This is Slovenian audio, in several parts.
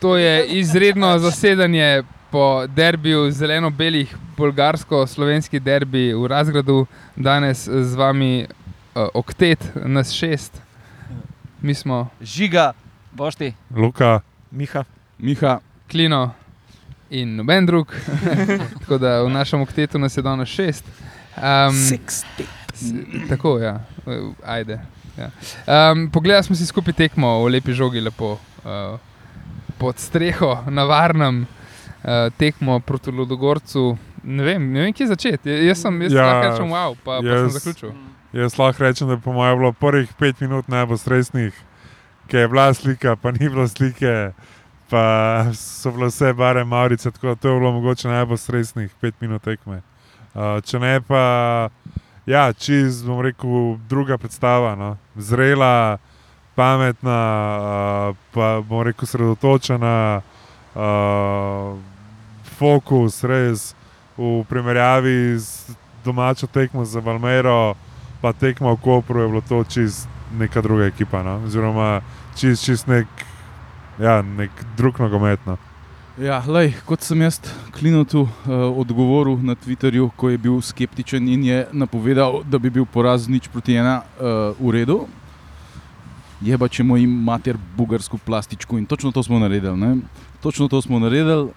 To je izredno zasedanje po derbiju zeleno-belih, bolgarsko-slovenski derbi v Razgradu. Danes z vami uh, oktet, nas šest. Mi smo Žiga, bošti. Luka, Miha. Miha, Klino in noben drug. Tako da v našem oktetu nas je danes šest. Um, s- tako, ja, Uh, ajde. Ja. Um, Pogledali smo si skupaj tekmo v lepi žogi, lepo uh, pod streho, na varnem uh, tekmo proti Ludogorcu. Ne vem, ne vem, kje začeti. Ja- Jaz sem, jaz Ja, lahko rečem, wow, pa, pa sem jaz- zaključil. jaz lahko rečem, da je po mojem bilo prvih pet minut najbolj stresnih, ker je bila slika, pa ni bilo slike, pa so bile vse bare Maurice, tako da to je bilo mogoče najbolj stresnih pet minut tekme. Uh, če ne pa, ja, čez, bom rekel, druga predstava, no. zrela, pametna, uh, pa bom rekel, sredotočena, uh, fokus, res v primerjavi z domačo tekmo za Valmero, pa tekmo v Kopru je bilo to čist neka druga ekipa, no? oziroma čist, čist nek, ja, nek drug nogomet. No? ja, lej, kot sem jaz Klinotu uh, odgovoril na Twitterju, ko je bil skeptičen in je napovedal, da bi bil poraz nič proti ena uh, v redu. Je pa če moj mater bugarsko plastičko in točno to smo naredili. Ne? Točno to smo naredili.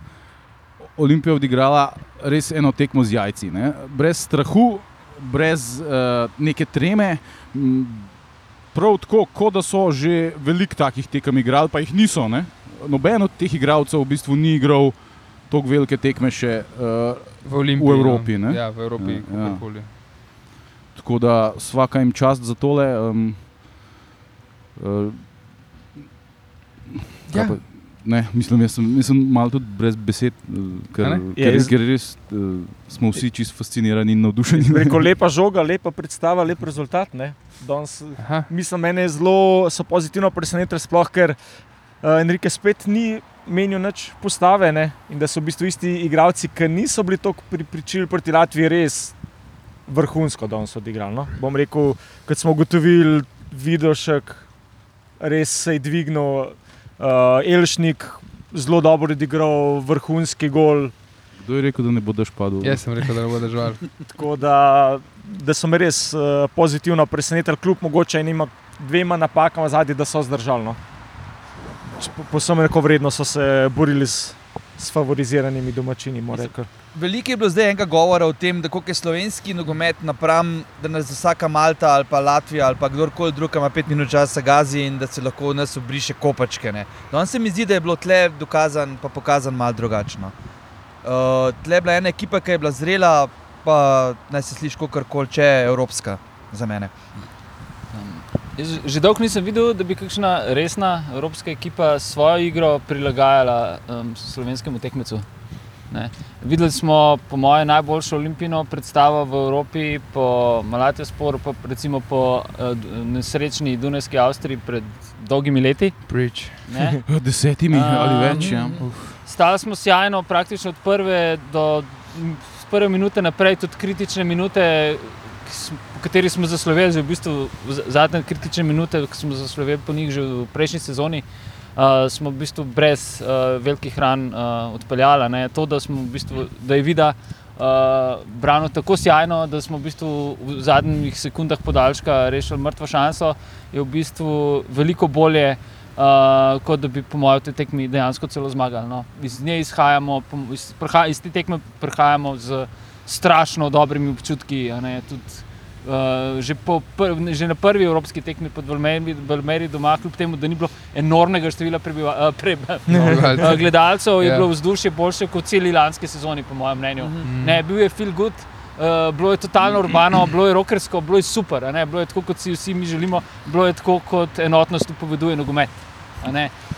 Olimpija je odigrala res eno tekmo z jajci, ne? brez strahu, brez uh, neke treme. Prav tako, kot da so že veliko takih tekem igrali, pa jih niso. Ne? Noben od teh igralcev v bistvu ni igral tako velike tekme še. Uh, V, Olimpiji, v Evropi, ne? Ja, v Evropi, Ja, ja. tako da vsaka jim čast za tole. Um, uh, Ja. pa- Ne, mislim, jaz sem, jaz sem malo tudi brez besed, eh, ker, A ne? Je, ker, jaz- ker res uh, smo vsi čisto fascinirani in navdušeni. Rekel, lepa žoga, lepa predstava, lep rezultat. ne. Danes, mislim, mene je zelo so pozitivno presenetili, sploh ker uh, Enrique spet ni menil nič postave ne? in da so v bistvu isti igralci, ki niso bili tako pripričili proti Latviji, res vrhunsko danes odigrali. No? Bom rekel, kot smo ugotovili, Vidošek res se je dvignil, uh, Elšnik zelo dobro odigral, vrhunski gol. Kdo je rekel, da ne boš padel? Jaz sem rekel, da ne bo držal. Tako da, da so me res uh, pozitivno presenetili, kljub mogoče enima, dvema napakama zadnji, da so zdržali. No. Posebno neko vredno so se borili s, s favoriziranimi domačini. Veliko je bilo zdaj enega govora o tem, da koliko je slovenski nogomet napram, da nas vsaka Malta ali pa Latvija ali pa kdorkoli drug ima pet minut časa gazi in da se lahko v nas obriše kopačke. Ne. Danes se mi zdi, da je bilo tle dokazan, pa pokazan malo drugačno. Uh, tle je bila ena ekipa, ki je bila zrela, pa naj se sliši kakorkoli, če je evropska za mene. Jaz že dolgo nisem videl, da bi kakšna resna evropska ekipa svojo igro prilagajala um, slovenskemu tekmecu. Ne. Videli smo, po mojem, najboljšo olimpijsko predstavo v Evropi, po Malatiju Sporu, pa recimo po uh, nesrečni Dunajski Avstriji pred dolgimi leti. Ne. Desetimi ali več. Ja. Stali smo sjajno, praktično od prve do prve minute naprej, tudi kritične minute, po kateri smo zasloveli, že v bistvu zadnje kritične minute, ki smo zasloveli po njih že v prejšnji sezoni. Uh, smo v bistvu brez uh, velikih ran uh, odpeljali. Ne. To, da, v bistvu, da je vida uh, branil tako sjajno, da smo v, bistvu v zadnjih sekundah podaljška rešili mrtvo šanso, je v bistvu veliko bolje, uh, kot da bi po mojem v tej tekmi dejansko celo zmagali. No. Iz nje izhajamo, iz, iz te tekme prihajamo z strašno dobrimi občutki. tudi, Uh, že, po, pr, že na prvi evropski tekmi pod Valmeri doma, kljub temu, da ni bilo enormnega števila prebiva, uh, pre, uh, gledalcev, je Ja. bilo vzdušje boljše kot celi lanski sezoni, po mojem mnenju. Mm. Ne, bil je feel good, uh, bilo je totalno urbano, bilo je rockersko, bilo je super, bilo je tako, kot si vsi mi želimo, bilo je tako, kot enotnost upoveduje nogomet.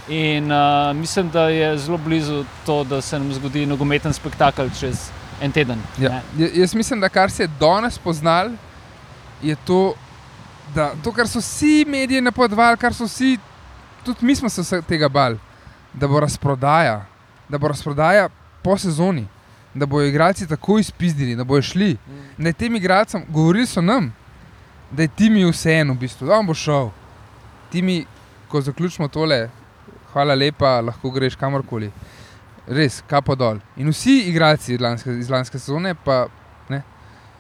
In uh, mislim, da je zelo blizu to, da se nam zgodi nogometen spektakel čez en teden. Ja. ne. Ja, Jaz mislim, da kar se je danes poznal, je to, da to, kar so vsi mediji napovedovali, kar so vsi, tudi mi smo se tega bali, da bo razprodaja, da bo razprodaja po sezoni, da bodo igralci tako izpizdili, da bodo šli. Da je tem igralcem, govorili so nam, da je ti mi vseeno, v bistvu, da on bo šel. Ti mi, ko zaključimo tole, hvala lepa, lahko greš kamorkoli. Res, kapo dol. In vsi igralci iz lanske, iz lanske sezone, pa ne.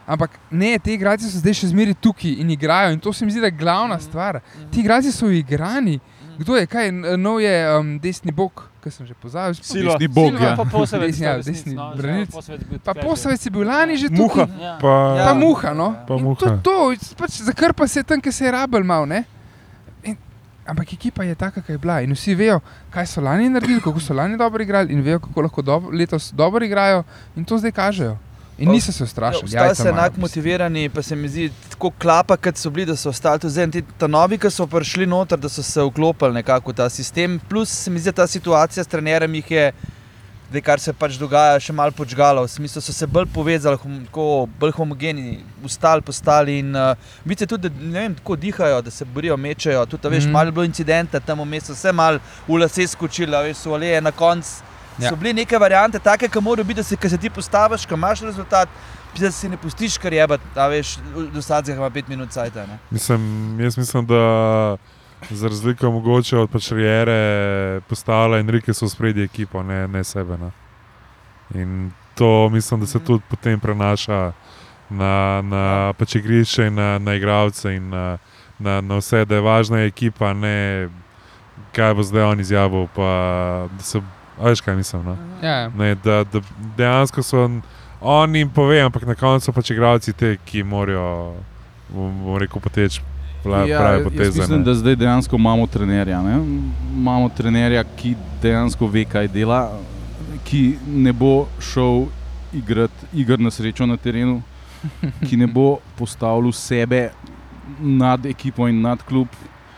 Ampak ne, ti igralci so zdaj še zmeraj tukaj in igrajo. In to se mi zdi, da je glavna stvar. Ti igralci so igrani. Kdo je, kaj, nov je um, desni bog, ki sem že pozabil. Silva. Desni bog, Silva ja. pa Posavec, Desni, ja, desni no, branilec. Posavec bil Pa posavec je bil lani že Muha. tukaj. Ja. Pa, Pa muha, no. Pa muha. To, to pač zakrpa se tam, kjer se je rabel mal, ne. Ampak ekipa je taka, kakor je bila. In vsi vejo, kaj so lani naredili, kako so lani dobro igrali, in vejo, kako lahko dobro, letos dobro igrajo, in to zdaj kažejo. In niso se ustrašili. Ostali jajca so enako motivirani, pa se mi zdi tako klapa, kot so bili, da so ostali tu zdaj. Ti, ta novi, ki so prišli noter, da so se vklopili nekako v ta sistem. Plus se mi zdi, da ta situacija s trenerjem jih je, zdaj, kar se pač dogaja, še malo počgala. V smislu so se bolj povezali, hom, tako, bolj homogeni, ustali, postali. In uh, vidite tudi, da ne vem, tako dihajo, da se borijo, mečejo. Tudi, veš, mm. malo je bilo incidenta, tam vmes so se malo v lase skočili, a veš, so aleje na koncu. Ja. So bile neke variante, take, ki morajo biti, da se, ko se ti postaviš, ko imaš rezultat, da si ne pustiš kar je, da veš, do sadnega ima pet minut cajt. Mislim, jaz mislim, da za razliko mogoče od pač Rijere postavlja Enrique so spredje ekipo, ne, ne sebe. Ne. In to mislim, da se tudi potem prenaša na, na pač igrišče, in na, na igralce in na, na, na vse, da je važna ekipa, ne kaj bo zdaj on izjavil. Pa, da se, veš, kaj mislim. No? Ja, Ne, da, da dejansko so oni jim pove, ampak na koncu pač igralci te, ki morajo, bom rekel, poteči pravi Ja, pravi jaz poteze. mislim, ne. da zdaj dejansko imamo trenerja. Ne? Imamo trenerja, ki dejansko ve, kaj dela, ki ne bo šel igrati iger na srečo na terenu, ki ne bo postavljal sebe nad ekipo in nad klub.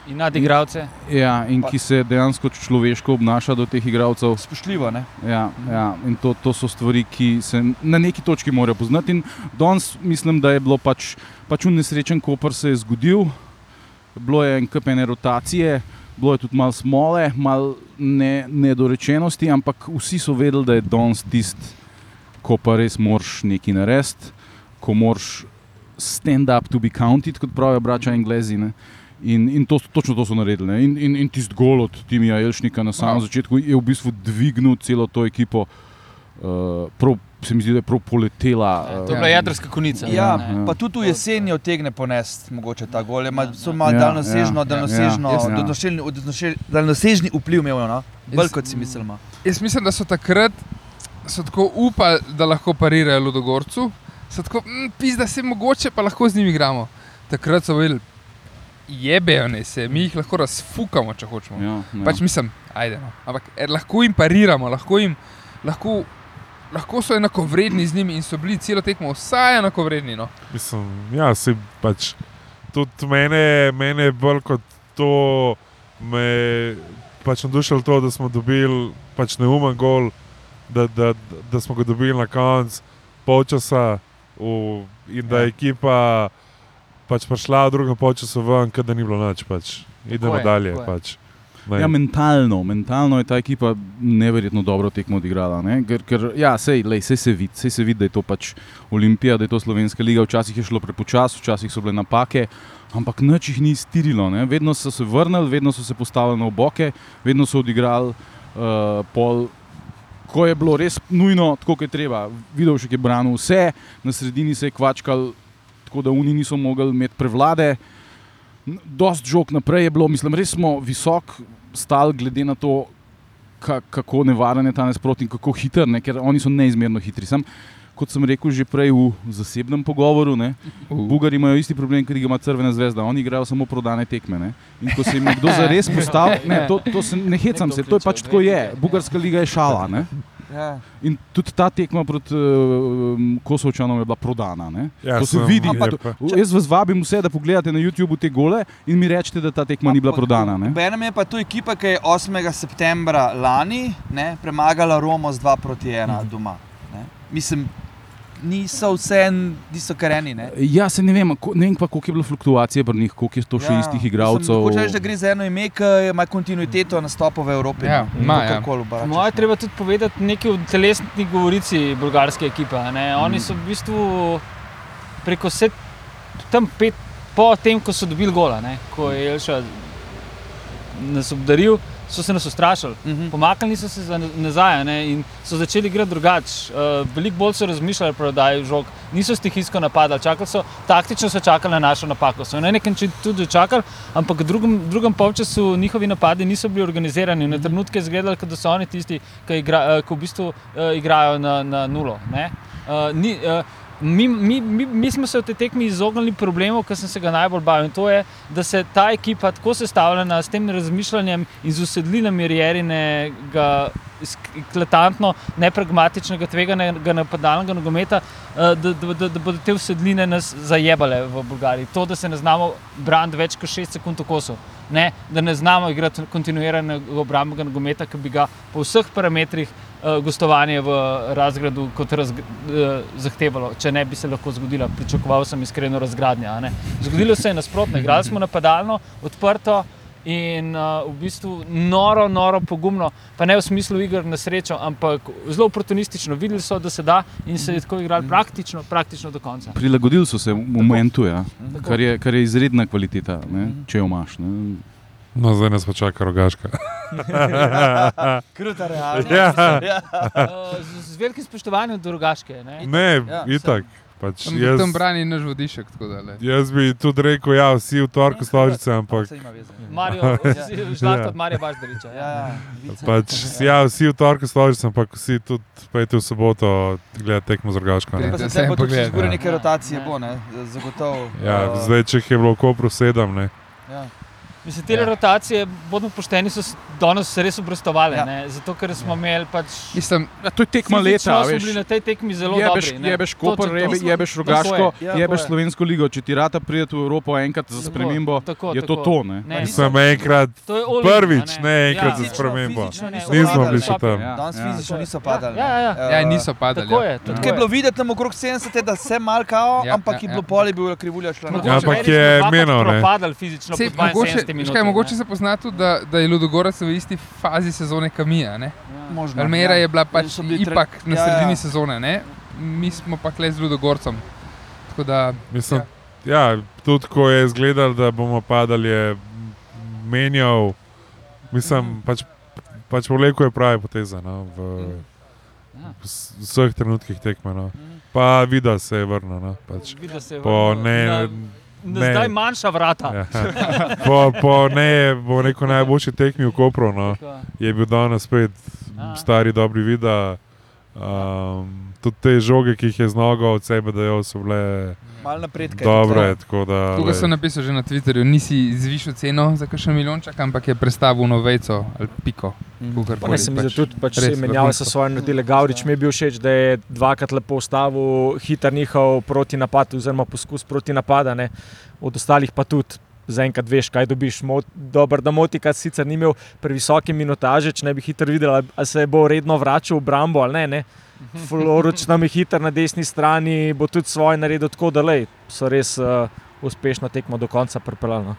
In nad igravce. Ja, in ki se dejansko človeško obnaša do teh igralcev. Spoštljivo, ne? Ja, ja, in to, to so stvari, ki se na neki točki morajo poznati. In danes mislim, da je bilo pač, pač nesrečen, ko se je zgodil. Bilo je en kup ene rotacije, bilo je tudi malo smole, malo ne, nedorečenosti, ampak vsi so vedeli, da je danes tisti, ko pa res moraš nekaj narediti, ko moraš stand up to be counted, kot pravijo brača Anglezi. Ne. In, in to, točno to so naredili. Ne. In, in, in tisti gol od Timija Jelšnika na samem začetku je v bistvu dvignil celo to ekipo. Uh, prav, se mi zdi, da je prav poletela. To Uh, je bila jedrska konica. Ja, ne. ja. pa tudi v jeseni otegne ponesti, mogoče ta gol. Je ma- So malo Ja, daljnosežno, ja, daljnosežno, ja, ja. daljnosežni- daljnosežni- daljnosežni vpliv imel, no? bolj kot si mislimo. Jaz mislim, da so takrat so tako upali, da lahko parirajo Ludogorcu. So tako, mm, pis, da se mogoče pa lahko z njimi igramo. Takrat so bili, jebejo ne se, mi jih lahko razfukamo, če hočemo. ja, ja. Pač mislim, ajde. No. Ampak er, lahko jim pariramo, lahko, jim, lahko, lahko so enako vredni z njimi in so bili celo tekmo vsaj enako vredni. No. Mislim, ja, se pač tudi mene, mene bolj kot to, me pač navdušilo to, da smo dobili pač neumen gol, da, da, da smo ga dobili na koncu polčasa v, in da je ekipa pač prišla v drugem polčasu ven, ker da ni bilo nič. Pač. Idemo je, dalje. tako je. Pač. Ne. Ja, mentalno, mentalno je ta ekipa neverjetno dobro tekmo odigrala. Ne? Ker, ker ja, sej, lej, sej se vidi, sej se vidi, da je to pač Olimpija, da je to Slovenska liga. Včasih je šlo prepočasno, včasih so bile napake, ampak nič jih ni iztirilo. Ne? Vedno so se vrnili, vedno so se postavili na oboke, vedno so odigrali uh, pol. Ko je bilo res nujno, tako kot je treba, videl še, je branil vse, na sredini se je kvačkal, tako da oni niso mogli imeti prevlade. Dost žog naprej je bilo, mislim, res smo visok stali, glede na to, ka, kako nevaren je ta nasprot in kako hiter, ne, ker oni so neizmerno hitri. Sam, kot sem rekel že prej v zasebnem pogovoru, ne, Bugari imajo isti problem, ga ima Crvena zvezda, oni igrajo samo prodane tekme. Ne. In ko se jim nekdo zares postavi, ne, to, to se ne hecam se, to je pač tako je. Bugarska liga je šala. Ne. Ja. In tudi ta tekma proti uh, Kosovčanom je bila prodana. Ne. Ja, to se sem- vidi. je pa- Jaz vas vabim vse, da pogledate na YouTubu te gole in mi rečete, da ta tekma ni bila prodana. Ne? Benem je pa to ekipa, ki je 8. septembra lani ne, premagala Romo z 2 proti 1 Mhm. doma. Ne. Mislim, niso vse, niso kareni. Ne. Ja, se ne vem, ko, ne vem pa, koliko je bilo fluktuacije pri njih, koliko je to še istih igralcev. Hoče reči, da gre za eno ime, ki ima kontinuiteto nastopov v Evropi. Ja, ima, ja. Moje je treba tudi povedati nekaj o telesni govorici bolgarske ekipe. a Ne? Oni so v bistvu preko vse tam pet, po tem, ko so dobili gola, ne? ko je Jelša nas obdaril, so se nas ustrašili. Mhm. Pomaknili so se za nazaj ne, in so začeli igrati drugače. Uh, veliko bolj so razmišljali, prodajajo žog, niso stihijsko napadali, čakali so, taktično so čakali na našo napako. So na neki način tudi čakali, ampak v drugem, drugem polčasu njihovi napadi niso bili organizirani. Na trenutke je izgledalo, da so oni tisti, ki, igra, eh, ki v bistvu uh, igrajo na, na nulo. ne. Uh, ni, uh, Mi, mi, mi, mi smo se v tej tekmi izognili problemu, ki sem se ga najbolj bal. In to je, da se ta ekipa tako sestavljena s tem razmišljanjem in z usedlinami Rjerinega, eklatantno, nepragmatičnega, tveganega napadalnega nogometa, eh, da, da, da, da bodo te usedline nas zajebale v Bolgariji. To, da se ne znamo braniti več kot 6 sekund v kosu. Ne, da ne znamo igrati kontinuiranega obrambnega nogometa, ki bi ga po vseh parametrih uh, gostovanje v razgradu kot raz, uh, zahtevalo, če ne bi se lahko zgodila. Pričakoval sem iskreno razgradnja. Zgodilo se je nasprotno, igrali smo napadalno, odprto. In uh, v bistvu noro, noro, pogumno, pa ne v smislu iger na srečo, ampak zelo oportunistično. Videli so, da se da in se je tako igrali praktično, praktično do konca. Prilagodili so se v momentu, ja, Tako. kar, je, kar je izredna kvaliteta, ne, če jo imaš. Ne. No, zdaj nas pa čaka rogaška. Kruta realnost. Ja. Ja. Z, z velikim spoštovanjem do drugaške. Ne? Ne, Ja, itak. Pač Tam, jaz, tam brani naš vodišek. da, jaz bi tudi rekel, ja, vsi v torku ampak. Mario, žlahta Ja. Baždariča. Ja, Ja. ja, pač, ja, vsi v torku stožice, ampak vsi tudi pejte v soboto gledati tekmo z rogaško. ne. Pa Da za se tebe bo tudi pogleda, zgoraj ja. neke rotacije, bo, ne? zagotovo. Ja, Uh, zdaj, če jih je bilo v Kopru sedem, ne. ja. Mislim, te Ja. rotacije, bodimo pošteni, so danes res obrestovali. Ja. Ja. Zato, ker smo imeli pač. Mislim, Ja, to je tekma leta, smo veš. bili na tej tekmi zelo Jebeš, dobri. ne. jebeš Koper, to. jebe, jebeš Rogaško, je, ja, jebeš je. Slovensko ligo. Če ti rata pride v Evropo enkrat za spremembo, tako, je to tako. to. Ne? Ne, Sem enkrat, To prvič, ne enkrat Ja. za spremembo. Nismo bili še tam. Ja, Danes ja. fizično niso padali. Ja, ja, ja. ne. ja, niso padali. Tako ja. je. Tudi Tukaj je bilo videti tam okrog 70, da se mal kao, Ja, ampak ja, je ja. bilo poli, bil krivulja šla Ja, ampak je smo menil, ne. propadali fizično Sej, po mogoče, 72 škaj, minutah. mogoče ne. se pozna tudi, da, da je Ludogorec v isti fazi sezone Kamija. Ne? Možno, Almera ja. je bila pač bili tre- ipak na ja, sredini ja. sezone, ne? mi smo pa kle z Ludogorcem. Tako da, Mislim, ja, tudi ko je izgledalo, da bomo padali, je menjal, mislim, pač, pač vlekel je pravi poteza no, v, Ja. v s- vseh trenutkih tekme. No. Mhm. Pa vida se je vrnil. No, pač. Vidi se Po vrnil ne, na, na ne- zdaj manjša vrata. Ja. Po, po ne, bo neko najboljši tekmi v Kopru. No. Tako. Je bil danes spet Ja. stari, dobri vida. Um, tudi te žoge, ki jih je z nogo od sebe dajal, so bile Mal napredka. je dobre. tudi tako Da, tukaj glej. sem napisal že na Twitterju, nisi zvišal ceno za kakšen milijonček, ampak je prestavil novejco ali piko. Pa kakorkoli, ne se mi zdi, tudi pač res vrhunsko. so svoje naredile. Gavrič mi je bil všeč, da je dvakrat lepo ustavil hiter njihov proti napad, oziroma poskus proti napada. Ne. Od ostalih pa tudi. Zaenkrat veš, kaj dobiš. Dober, da Motika sicer ni imel previsoke minutaže, če ne bi hitro videl, ali- se bo redno vračal v Brambo ali ne. ne. Floroč nam je hiter na desni strani, bo tudi svoje naredil tako, da lej, so res uh, uspešno tekmo do konca pripeljali. No.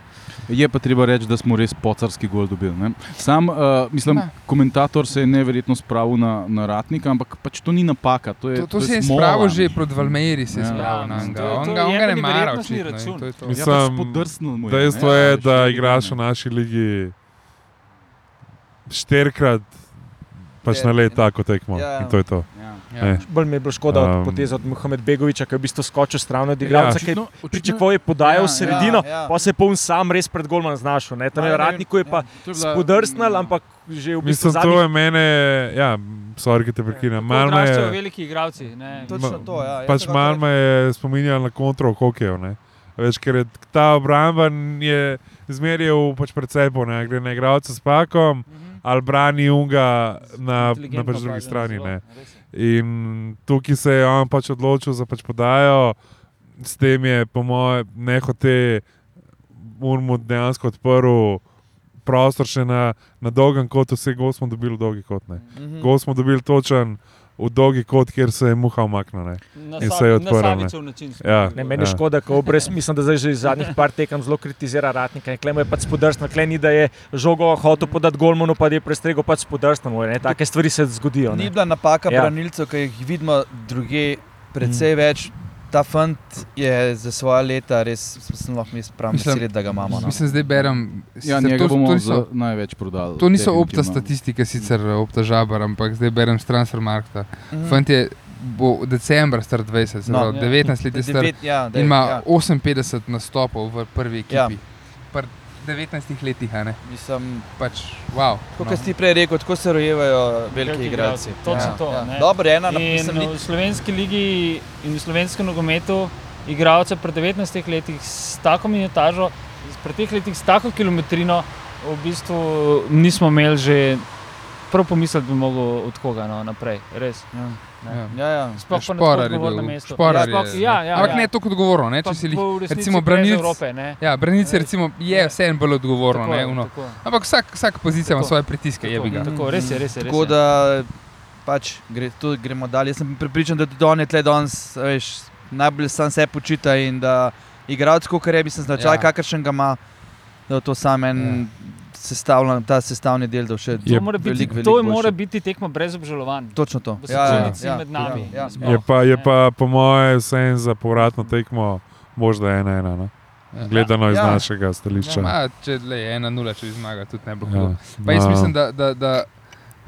Je pa treba reči, da smo res pocarski gol dobili. Ne? Sam, uh, mislim, Ne. komentator se je neverjetno spravil na, na ratnika, ampak pač to ni napaka. To, je, To, to je se je smola, spravil že proti Valmeri, se je Ja. spravil Ja, na njega. to je- On to ga, je on ga ne mara, očitno. to to. Ja, Mislim, pač podrsnil mu je, Dejstvo je, veš, da to je- igraš v naši ligi štirikrat, pač Je, na let tako tekmo. Ja. In to je to. Ja. Ja. Ne. Bolj mi je bilo škoda um, od poteza od Mohamed Begoviča, ki je v bistvu skočil stran od igralca, Ja. ki je pričakoval je podajo Ja, v sredino, ja, ja. pa se je poln sam res pred golman znašel. ne. Tam Ja, je Ratniku je pa to je bila- spodrsnil, ampak že v bistvu Mislim, to zadnjih je mene, ja, sorry, ki te prekinem. Malo me je, veliki igralci. ne. Točno to, ja. pač malo me je spominjal na kontrol hokejev. ne. Veš, ker je ta obramba je zmerjal pač pred sabo, ne gre na igralca s pakom Mhm. ali brani unga na, na pač drugi strani. zelo, Ne. je. In tukaj se je on pač odločil za pač podajo, s tem je, po mojem, nehote Urmu dejansko odprl prostor še na, na dolgem kotu, vse gol smo dobili dolgi kot. Ne. Mhm. Gol smo dobili točen v dolgi kot, kjer se je muha umaknila. In se je na odprl, ne. Savičev način smo Ja. Ne, meni je Ja. škoda, ko brez, mislim, da zdaj že zadnjih par tekem zelo kritizira Ratnika. Klemo je pač spodrsnil, kleni, da je žogo hotel podati golmanu, pa je prestregel pač spodrsnil. Take stvari se zgodijo. Ni Ne. bila napaka Ja. branilcev, ki jih vidimo druge, precej več. Ta fant je za svoje leta res, sem lahko mi vesel, da ga imamo. No. Mislim, zdaj berem. Ja, to, bomo to, niso, največ prodali. to niso opta statistike, sicer opta žabar, ampak zdaj berem s Transfermarkta. Mhm. Fant je bo decembra star 20, se No. pravi, Ja. 19 let je star. Devet, ja, da In ima ja. 58 nastopov v prvi ekipi. Ja. Pri 19 letih, a ne? Mislim, Pač, wow. Kot no. si prej rekel, tako se rojevajo veliki igralci. točno to, ne. Dobro, ena na In mislim, ni- v slovenski ligi in v slovenskem nogometu igralce pri 19 letih s tako minutažo, pri teh letih s tako kilometrino, v bistvu nismo imeli že prav pomisliti, da bi mogel od koga no, naprej. Res. Ja. Ja. Ja, ja. Sploh pa na Šporar tako je bil, mestu. Šporar ja, sploh, je- ja, ja, Ampak ja. ne tako odgovorno, ne, če si jih. recimo brez branilc- Evrope, ne. Ja, branilci Ja. recimo je Ja. vseeno bolj odgovorno, Tako, ne, uno. tako, Ampak vsak, vsaka pozicija ima Tako. svoje pritiske, je bi ga. tako, tako, res je, res je. Res Tako je. da pač gre, gremo dalje. Jaz sem pripričan, da tudi on je tle danes veš, najbolj sam se počita in da igralec, kot je, mislim, značaj, Ja. ja. kakršen ga ima, da je to sam en sestavljen, ta sestavni del, da bo še To mora biti, veliko, to veliko mora biti tekma brez obžalovanj. Točno to. Ja, ja, črnici ja, med nami. ja, ja. Sploh, Je pa, je ne. pa po mojem vsem za povratno tekmo možda ena ena. No? Ja. Gledano iz Ja. našega stališča. Ma, če je ena nula, če bi zmagal, tudi ne bo Ja. Pa jaz No. mislim, da, da, da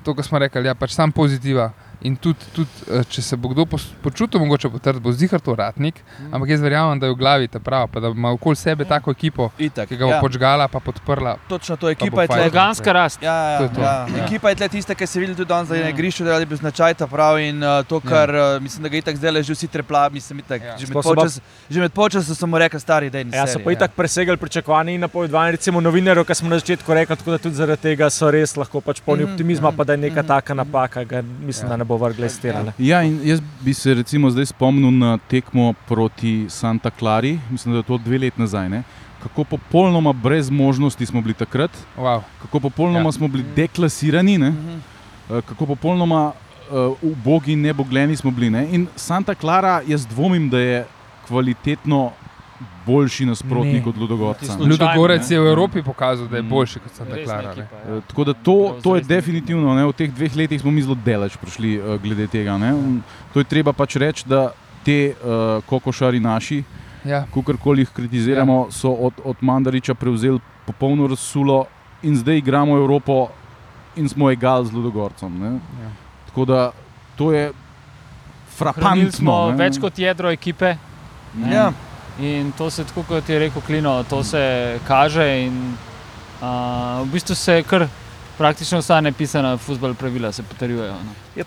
to, kar smo rekli, je pač sam pozitiva. In tudi, tudi eh, če se bo kdo počutil, mogoče potrditi, bo zihar to ratnik, Mhm. ampak jaz verjamem, da je v glavi ta prav, pa da ima okoli sebe tako ekipo, Itak, ki ga bo ja. počgala, pa podprla. Točno to, bo ekipa je tle. Organska rast. Ja, To ja, je to. ja. Ja. Ekipa je tle tista, ki se vidi tudi danes, da je Ja. na igrišču, da je bil značaj ta prav in uh, to, Ja. kar uh, mislim, da ga itak zdaj že vsi trepla, mislim, itak, Ja. že, med že med polčasom so mu rekli, stari, da je Ja, so pa itak presegali pričakovanja in napovedovanja, recimo novinarjev, ki smo na začetku rekli, tako da tudi zaradi tega so res lahko pač polni Mhm, optimizma, mhm, pa da je neka mhm, taka mhm. napaka, ga mislim, da ne bo vrgla iz tera. Ja, in jaz bi se recimo zdaj spomnil na tekmo proti Santa Clari, mislim, da je to dve leti nazaj. Ne? Kako popolnoma brez možnosti smo bili takrat, Wow. kako popolnoma Ja. ja. smo bili deklasirani, ne? Mhm. Eh, kako popolnoma uh, ubogi in nebogljeni smo bili. Ne? In Santa Clara, jaz dvomim, da je kvalitetno boljši nasprotnik Ne. od Ludogorca. Ludogorec je v Evropi pokazal, da je Mm. boljši kot Santa Clara. ne. ekipa, Eh, ja. Tako da to, to je definitivno, ne, v teh dveh letih smo mi zelo daleč prišli uh, glede tega. Ne. Mm, To je treba pač reči, da te uh, kokošari naši, Ja. kakorkoli jih kritiziramo, ja. so od, od Mandariča prevzeli popolno razsulo in zdaj igramo Evropo in smo egal z Ludogorcem. Ne. Ja. Tako da to je frapantno. več kot jedro ekipe. ne. Ja. In to se, tako kot je rekel Klino, to se kaže. In, uh, v bistvu se kar praktično vsa nepisana futbol pravila potrjujejo. No.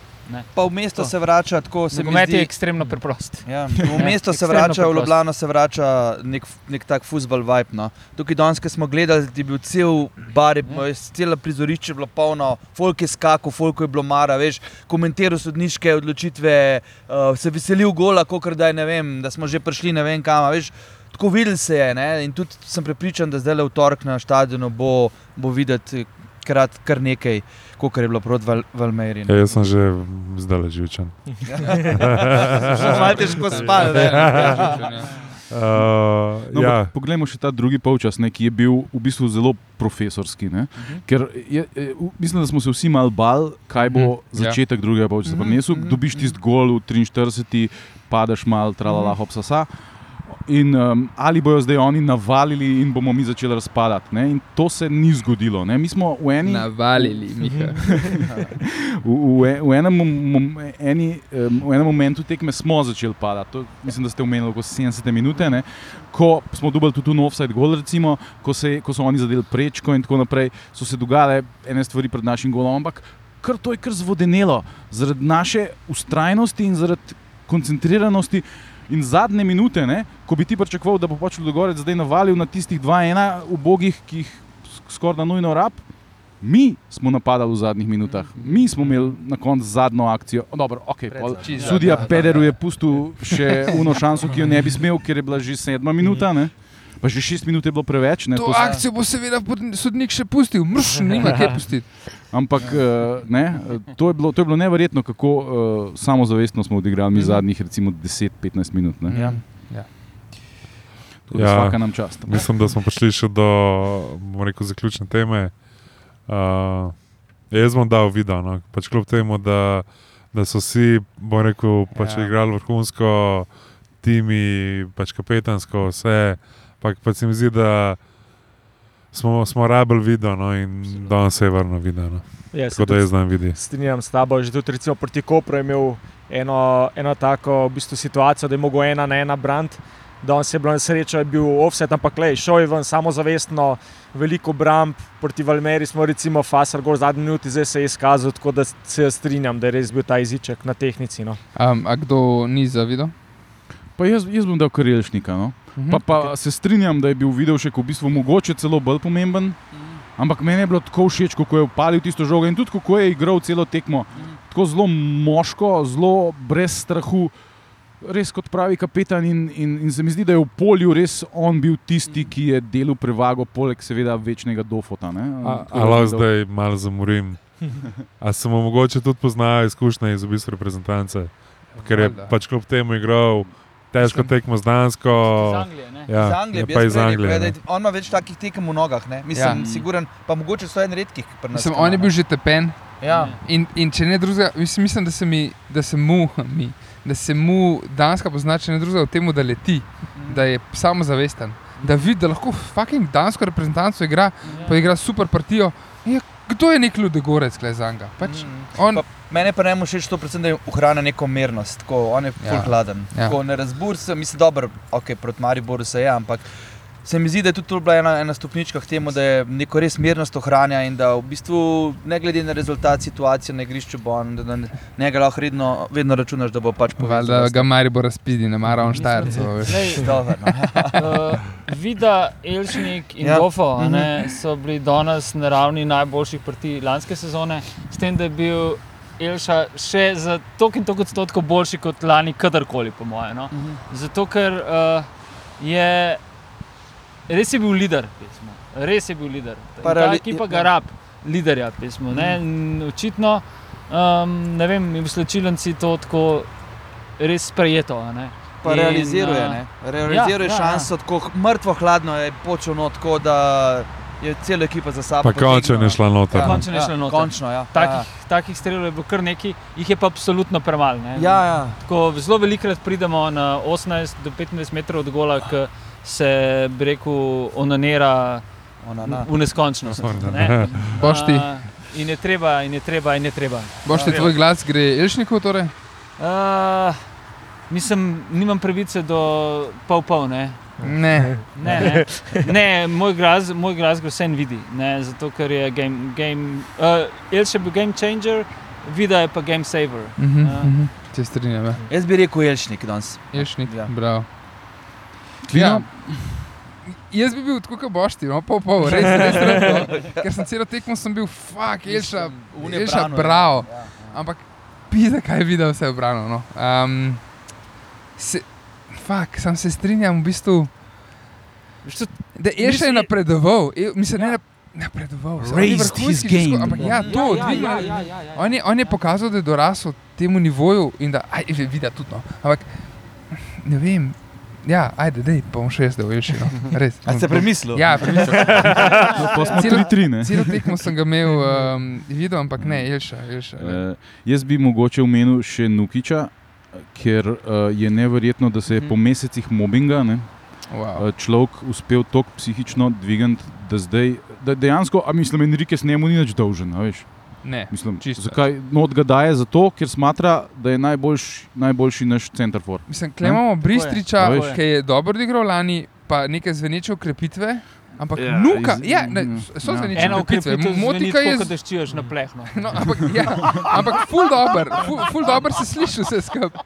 Pa v mesto To. se vrača tako, se mi Nogomet je zdi. ekstremno preprost. Ja, v mesto se vrača, v preprost. Ljubljano se vrača nek, nek tak futbol vibe. No. Tukaj danes, ko smo gledali, je bil cel bar, Ja. celo prizorišče je bilo polno, folk je skakal, folk je bilo mara, veš, komentiral sodniške odločitve, uh, se veselil gola, kot da je ne vem, da smo že prišli ne vem kam, veš. Tako videl se je ne? in tudi sem prepričan, da zdaj le v torek na stadionu bo, bo videti krat, kar nekaj, kot je bilo proti Val, Valmeri. Ja, jaz sem že zdaj živčen. Že malo težko spati. ne. Uh, No, ja, ja. Poglejmo še ta drugi polčas, ne, ki je bil v bistvu zelo profesorski. Ne, Mhm. ker je, je, v- mislim, da smo se vsi malo bali, kaj bo Mhm, ja. začetek drugega polčasa prinesel. mhm, Dobiš tisti gol v 43, padeš mal, tralala, Mhm. hopsasa. In um, ali bojo zdaj oni navalili in bomo mi začeli razpadati. Ne? In to se ni zgodilo. Ne? Mi smo v eni, Navalili, Miha. v, v, v, enem, mom, eni, v enem momentu tekme smo začeli padati. To, mislim, da ste omenili kot 70 minute, ne? ko smo dobili tudi tu offside gol, recimo, ko, se, ko so oni zadeli prečko in tako naprej, so se dogajale ene stvari pred našim golom, ampak kar to je kar zvodenelo zaradi naše ustrajnosti in zaradi koncentriranosti. In zadnje minute, ne, ko bi ti pričakoval, da bo pač Ludogorec zdaj navalil na tistih 2-1 ubogih, ki jih skoraj da nujno rab, mi smo napadali v zadnjih minutah, mi smo imeli na koncu zadnjo akcijo. Dobro, okay, pol, sudija Pederu je pustil še eno šanso, ki jo ne bi smel, ker je bila že sedma minuta. Ne? Pa že šest minut je bilo preveč. Ne, To to akcijo bo seveda sodnik še pustil, mrš, nima kaj pustiti. Ampak eh, ne, to, je bilo, to je bilo neverjetno, kako uh, samozavestno smo odigrali mi Mhm. zadnjih recimo 10-15 minut. Ne. Ja. Da Ja. Vsaka nam čast. mislim, da smo prišli še do rekel, zaključne teme. Uh, jaz bom dal video, no? pač kljub temu, da, da so vsi, bom rekel, pač Ja. ja. igrali vrhunsko. timi, pač kapetansko, vse. Pa, pa se mi zdi, da smo, smo rabili video no, in danes se je vrnil video. No. Ja, se Tako da tudi jaz znam videti. Strinjam s tabo, že tudi recimo proti Kopru je imel eno, eno tako v bistvu situacijo, da je mogel ena na ena brand. Danes je bilo na srečo, je bil offset, ampak le, šel je ven samozavestno, veliko bramb, proti Valmeri smo recimo Fasar gor zadnji minuti, zdaj se je izkazal, tako da se strinjam, da je res bil ta jeziček na tehnici. No. Um, a kdo ni zavidel? Pa jaz, jaz bom dal karelšnika. No? Mhm. Pa, pa okay. se strinjam, da je bil video še v bistvu mogoče celo bolj pomemben. Ampak meni je bilo tako všeč, kako je upalil tisto žogo in tudi kako je igral celo tekmo. Tako zelo moško, zelo brez strahu, res kot pravi kapetan. In, in, in se mi zdi, da je v polju res on bil tisti, ki je delu prevago, poleg seveda večnega dofota. Ali zdaj malo zamorim? A se mu mogoče tudi poznajo izkušnje iz bistvu reprezentance, ker je pač kljub temu igral težko tekmo z Dansko. Iz Anglije, ne? Ja, iz Anglije, je bi pa iz Anglije. ja, je- On ima več takih tekem v nogah, ne? mislim, Ja. ja. siguren, pa mogoče so en redkih. pri nas, Mislim, on je bil že tepen. Ja. In, in če ne drugega, mislim, mislim da, se mi, da, se mu, mi, da se mu Danska pozna, če ne drugega, v tem, da leti, da je samozavesten, da vidi, da lahko fucking dansko reprezentanco igra, pa igra super partijo. Ja, kdo je nek ludegorec, klej za njega? Pač, Mm. on, Pa Mene pa ne všeč to, predvsem, da je ohrana neko mirnost, tako on je Ja. hladen. Ja. Tako ne razbur se, mislim, dobro, ok, proti Mariboru se je, ampak se mi zdi, da je tudi to bila ena, ena stopnička k temu, da je neko res mirnost ohranja in da v bistvu ne glede na rezultat situacije na igrišču bo on, da na njega lahko redno, vedno računaš, da bo pač valjda ga Maribor razpidi, ne mara on. Lej, Dobro. Uh, Vida, Elšnik in Ja. Gofo a ne, so bili danes na ravni najboljših partij lanske sezone, s tem, da je bil Elša še za toliko in toliko odstotkov boljši kot lani, kadarkoli, po mojem. No. Zato, ker uh, je res je bil lider, pismo. res je bil lider. Pa In Ta reali- ekipa ja. ga rab, liderja, pismo. Ne, in očitno, um, ne vem, v slčilnici to tako res sprejeto. a ne. Pa In, realiziruje, ne? realiziruje ja, ja, šanso, tako mrtvo hladno je počel not, tako da je cela ekipa za sabo. Pa končno je šla noter. Ja. no. Končno je šla noter. Končno, ja. Takih, takih strelov je bilo kar nekaj, jih je pa absolutno premalo. ne. Ja, ja. Tako zelo velikokrat pridemo na 18 do 25 metrov od gola, ki se, bi rekel, onanira Ona, na. v neskončnost. Ne? Boš ti, A, In je treba, in je treba, in je treba. boš ti Ja. tvoj glas gre Elšniku torej? Uh, mislim, nimam pravice do pol-pol. Ne? Ne. Ne, ne. ne moj, glas, moj glas ga vse vidi, ne? zato ker je game. game uh, Elš je bil game changer, vida je pa game saver. Mhm, Ja. mhm. Se strinjam. ja. Jaz bi rekel Jelšnik danes. Elšnik, Ja. bravo. Klino, Ja. Jaz bi bil tako, kot boš ti, no, pol, pol, res, res, res, res, Ker sem celo tekmo sem bil, fuck, Elša, Elša, bravo. ja. Ja. Ampak pisa, kaj je videl, vse je obrano. No. Um, se, fuck, sam se strinjam, v bistvu, Veš, to- da je Elša je Misli- napredoval, El, mislim, Ja. ne nap- napredoval, vrhunski game. Ampak ja, to, ja, ja, je. ja, ja, ja. On je, on je pokazal, da je dorasel temu nivoju in da, aj, vidi tudi, no. ampak ne vem, ja, ajde, dej, bom še jaz, da veš, no. res. A ste premislili? Ja, premislil. no, Celo- 3-3. ne. Celo tekmo sem ga imel um, videl, ampak ne, Elša. ne. Eh, jaz bi mogoče omenil še Nukiča, ker uh, je neverjetno, da se je po Mhm. mesecih mobbinga ne, Wow. uh, človek uspel tako psihično dvigati, da zdaj da dejansko, a mislim, Enrique s njemu ni več dolžen. Ne, Mislim, Čisto. zakaj no, ga daje? Zato, ker smatra, da je najboljš, najboljši naš centerfor. mislim, klej imamo Bristriča, ki je dobro igral lani, pa neke zveneče ukrepitve. Ampak Ja, nuka, iz- ja, ne, mm, so ja. zveneče Ena ukrepitve. ukrepitev Motika je, tako, z- da ščiješ na plehno. no, ampak, ja, ampak ful dober, ful, ful dober se sliši vse skupaj.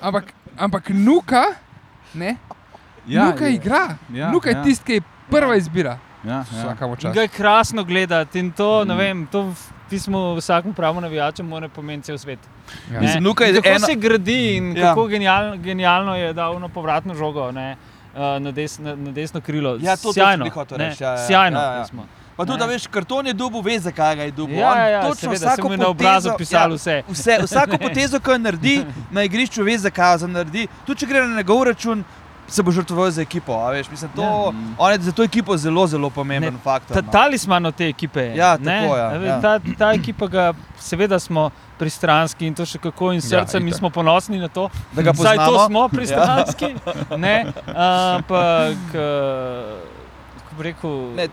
Ampak, ampak nuka, ne, ja, nuka je- igra. ja, nuka je ja. tisti, ki je prva izbira. Ja, ja. Ga je krasno gledati in to, ne Mm. vem, to v pismu vsakemu pravu navijaču mora pomeniti cel svet. Ja. Ne? Mislim, je kako ena- se gradi in Ja. kako genialno, genialno je dal na povratno žogo. Ne? Uh, Na, des, na, na desno krilo. Ja, to- to Sjajno, sem hotel reči, ja, ja, Sjajno. ja, ja. pismo. Pa tudi, da veš, karton je dubu, veš, zakaj ga je dubu. Ja, ja, ja, točno seveda, vsako mu na obrazu potezo- pisal ja, vse. Vse, vsako potezo, ki jo naredi na igrišču, veš, zakaj jo naredi. Tudi če gre na njegov račun, se bo žrtvoval za ekipo. a Veš, mislim, to, Ja. on je za to ekipo zelo, zelo pomemben Ne, faktor. Ta no. talisman od te ekipe je. Ja, ne? tako, ja, A ve, ja. Ta, ta ekipa ga, seveda smo pristranski in to še kako in Ja, srcem, mi smo ponosni na to. Da ga Vsaj to poznamo. smo pristranski. ne, ampak, eh, kako bi rekel, Ne.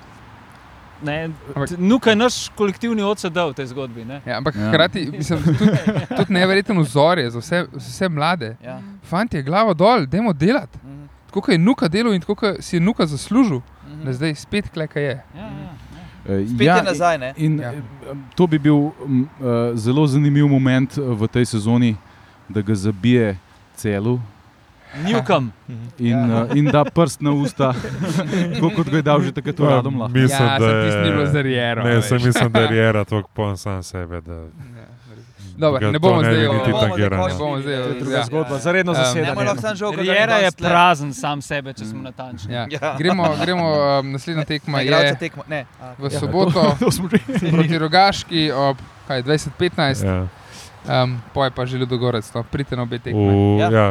ne, Ampak- Nuka je naš kolektivni OCD v tej zgodbi. Ne? Ja, ampak Ja. hkrati mislim, tudi, tudi neverjeten vzor je za vse, vse mlade. Ja. Fanti, glavo dol, dajmo delati. Tako kot je nuka delal in tako kot si je nuka zaslužil, mhm. da zdaj spet kleka je. Ja, ja. Eh, Spet je nazaj, ne? In Ja. ja. to bi bil m, uh, zelo zanimiv moment eh, v tej sezoni, da ga zabije celu Newcom. in, Ja. ja. uh, in da prst na usta, kot ga je dal že takrat v Radom lahko. Mislim, ja, da bilo je. za riero. Ne, sem mislim, da je Riera tako poln sam sebe. Da, Ja, Ga ne to bomo ne zdaj o- niti Ne bomo tangiral, zdaj ne no. bomo zdaj To je o- druga ja. zgodba, za redno Um, Ne zasedanje. moremo lahko samo žal, kako Riera je prazen sam sebe, če smo natančni. Ja. Ja. Gremo, gremo um, naslednja tekma je tekmo. Ne. a, v ja. soboto To proti Rogaški ob kaj, 2015, Ja. um, poje pa že Ludogorec, no, pridite na obe tekme. V, Ja. ja.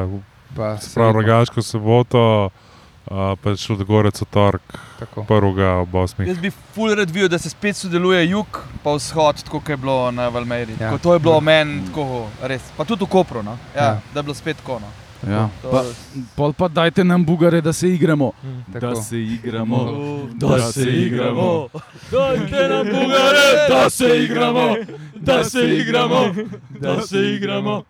Pa se Prav vidimo. rogaško soboto, uh, pa je šlo do Gorec Tako. prvega ob osmih. Jaz bi ful rad videl, da se spet sodeluje jug pa vzhod, tako kot je bilo na Valmeri. Ja. Ja. To je bilo meni tako res. Pa tudi v Kopru, no? ja, Ja. ja. da je bilo spet tako. No. Ja. To- Pa, pol pa dajte nam bugare, da se igramo. Tako. Da se igramo. Da se igramo. Dajte nam Bugare, da se igramo. Da se igramo. Da se igramo.